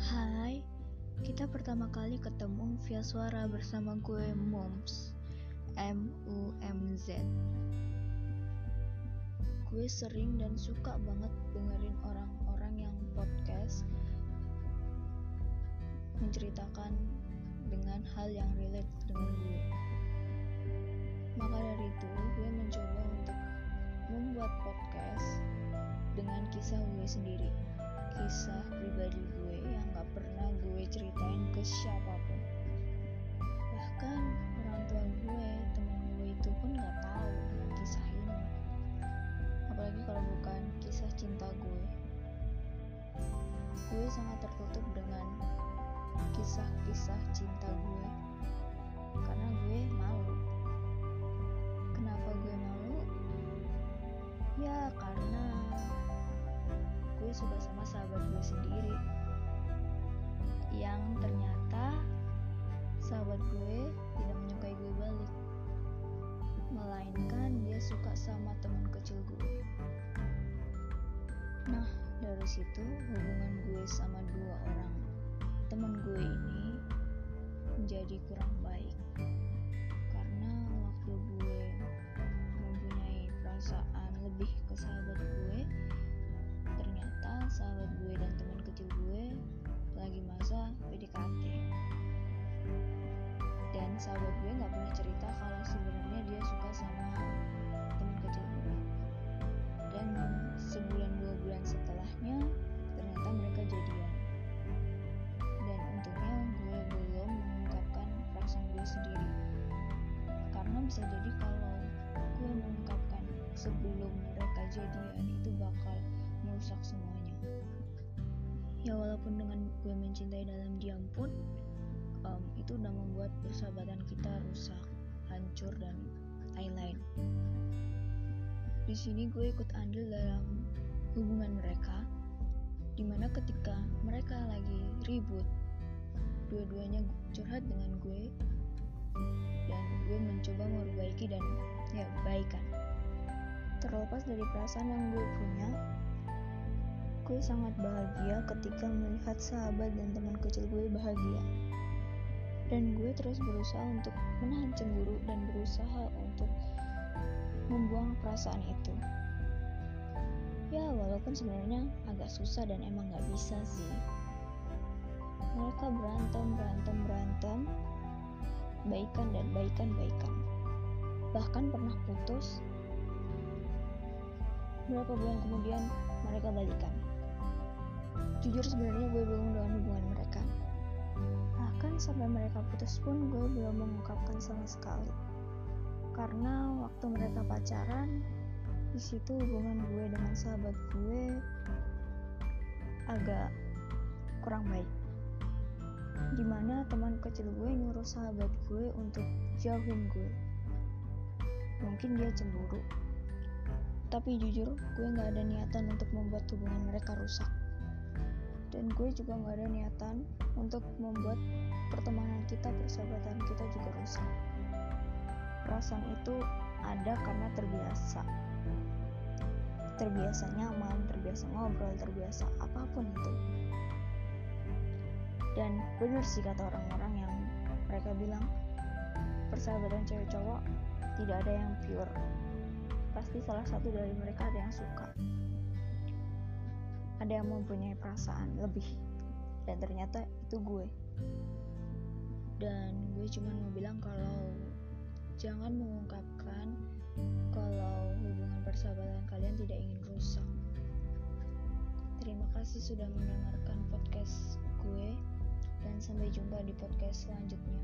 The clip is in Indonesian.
Hai, kita pertama kali ketemu via suara bersama gue Moms M U M Z. Gue sering dan suka banget dengerin orang-orang yang podcast menceritakan dengan hal yang relate dengan gue. Kisah gue sendiri. Kisah pribadi gue yang gak pernah gue ceritain ke siapa pun. Bahkan orang tua gue temen gue itu pun gak tahu kisah ini. Apalagi kalau bukan kisah cinta gue. Gue sangat tertutup dengan kisah-kisah cinta gue. Karena gue malu. Kenapa gue malu? Ya karena gue suka sama sahabat gue sendiri. Yang ternyata sahabat gue tidak menyukai gue balik. Melainkan dia suka sama teman kecil gue. Nah dari situ hubungan gue sama dua orang teman gue ini menjadi kurang baik. Karena waktu gue mempunyai perasaan lebih ke sahabat gue sahabat gue dan teman kecil gue lagi masa PDKT dan sahabat gue nggak pernah cerita kalau sebenarnya dia suka sama teman kecil gue. Dan sebulan dua bulan setelahnya ternyata mereka jadian. Dan untungnya gue belum mengungkapkan perasaan gue sendiri. Karena bisa jadi kalau gue mengungkapkan sebelum mereka jadian itu merusak semuanya. Ya walaupun dengan gue mencintai dalam diam pun um, itu udah membuat persahabatan kita rusak hancur dan lain-lain. Di sini gue ikut andil dalam hubungan mereka di mana ketika mereka lagi ribut dua-duanya curhat dengan gue dan gue mencoba memperbaiki dan ya baikan terlepas dari perasaan yang gue punya gue sangat bahagia ketika melihat sahabat dan teman kecil gue bahagia. Dan gue terus berusaha untuk menahan cemburu dan berusaha untuk membuang perasaan itu. Ya walaupun sebenarnya agak susah dan emang gak bisa sih. Mereka berantem berantem berantem. Baikan dan baikan baikan. Bahkan pernah putus. Berapa bulan kemudian mereka balikan jujur sebenarnya gue belum dengan hubungan mereka. Bahkan sampai mereka putus pun gue belum mengungkapkan sama sekali. Karena waktu mereka pacaran di situ hubungan gue dengan sahabat gue agak kurang baik. Di mana teman kecil gue nyuruh sahabat gue untuk jauhin gue. Mungkin dia cemburu. Tapi jujur gue gak ada niatan untuk membuat hubungan mereka rusak dan gue juga gak ada niatan untuk membuat pertemanan kita persahabatan kita juga rusak. Perasaan itu ada karena terbiasa. Terbiasa nyaman terbiasa ngobrol terbiasa apa pun itu. Dan bener sih kata orang-orang yang mereka bilang persahabatan cewek cowok tidak ada yang pure. Pasti salah satu dari mereka ada yang suka ada yang mempunyai perasaan lebih. Dan ternyata itu gue. Dan gue cuma mau bilang kalau jangan mengungkapkan kalau hubungan persahabatan kalian tidak ingin rusak. Terima kasih sudah mendengarkan podcast gue dan sampai jumpa di podcast selanjutnya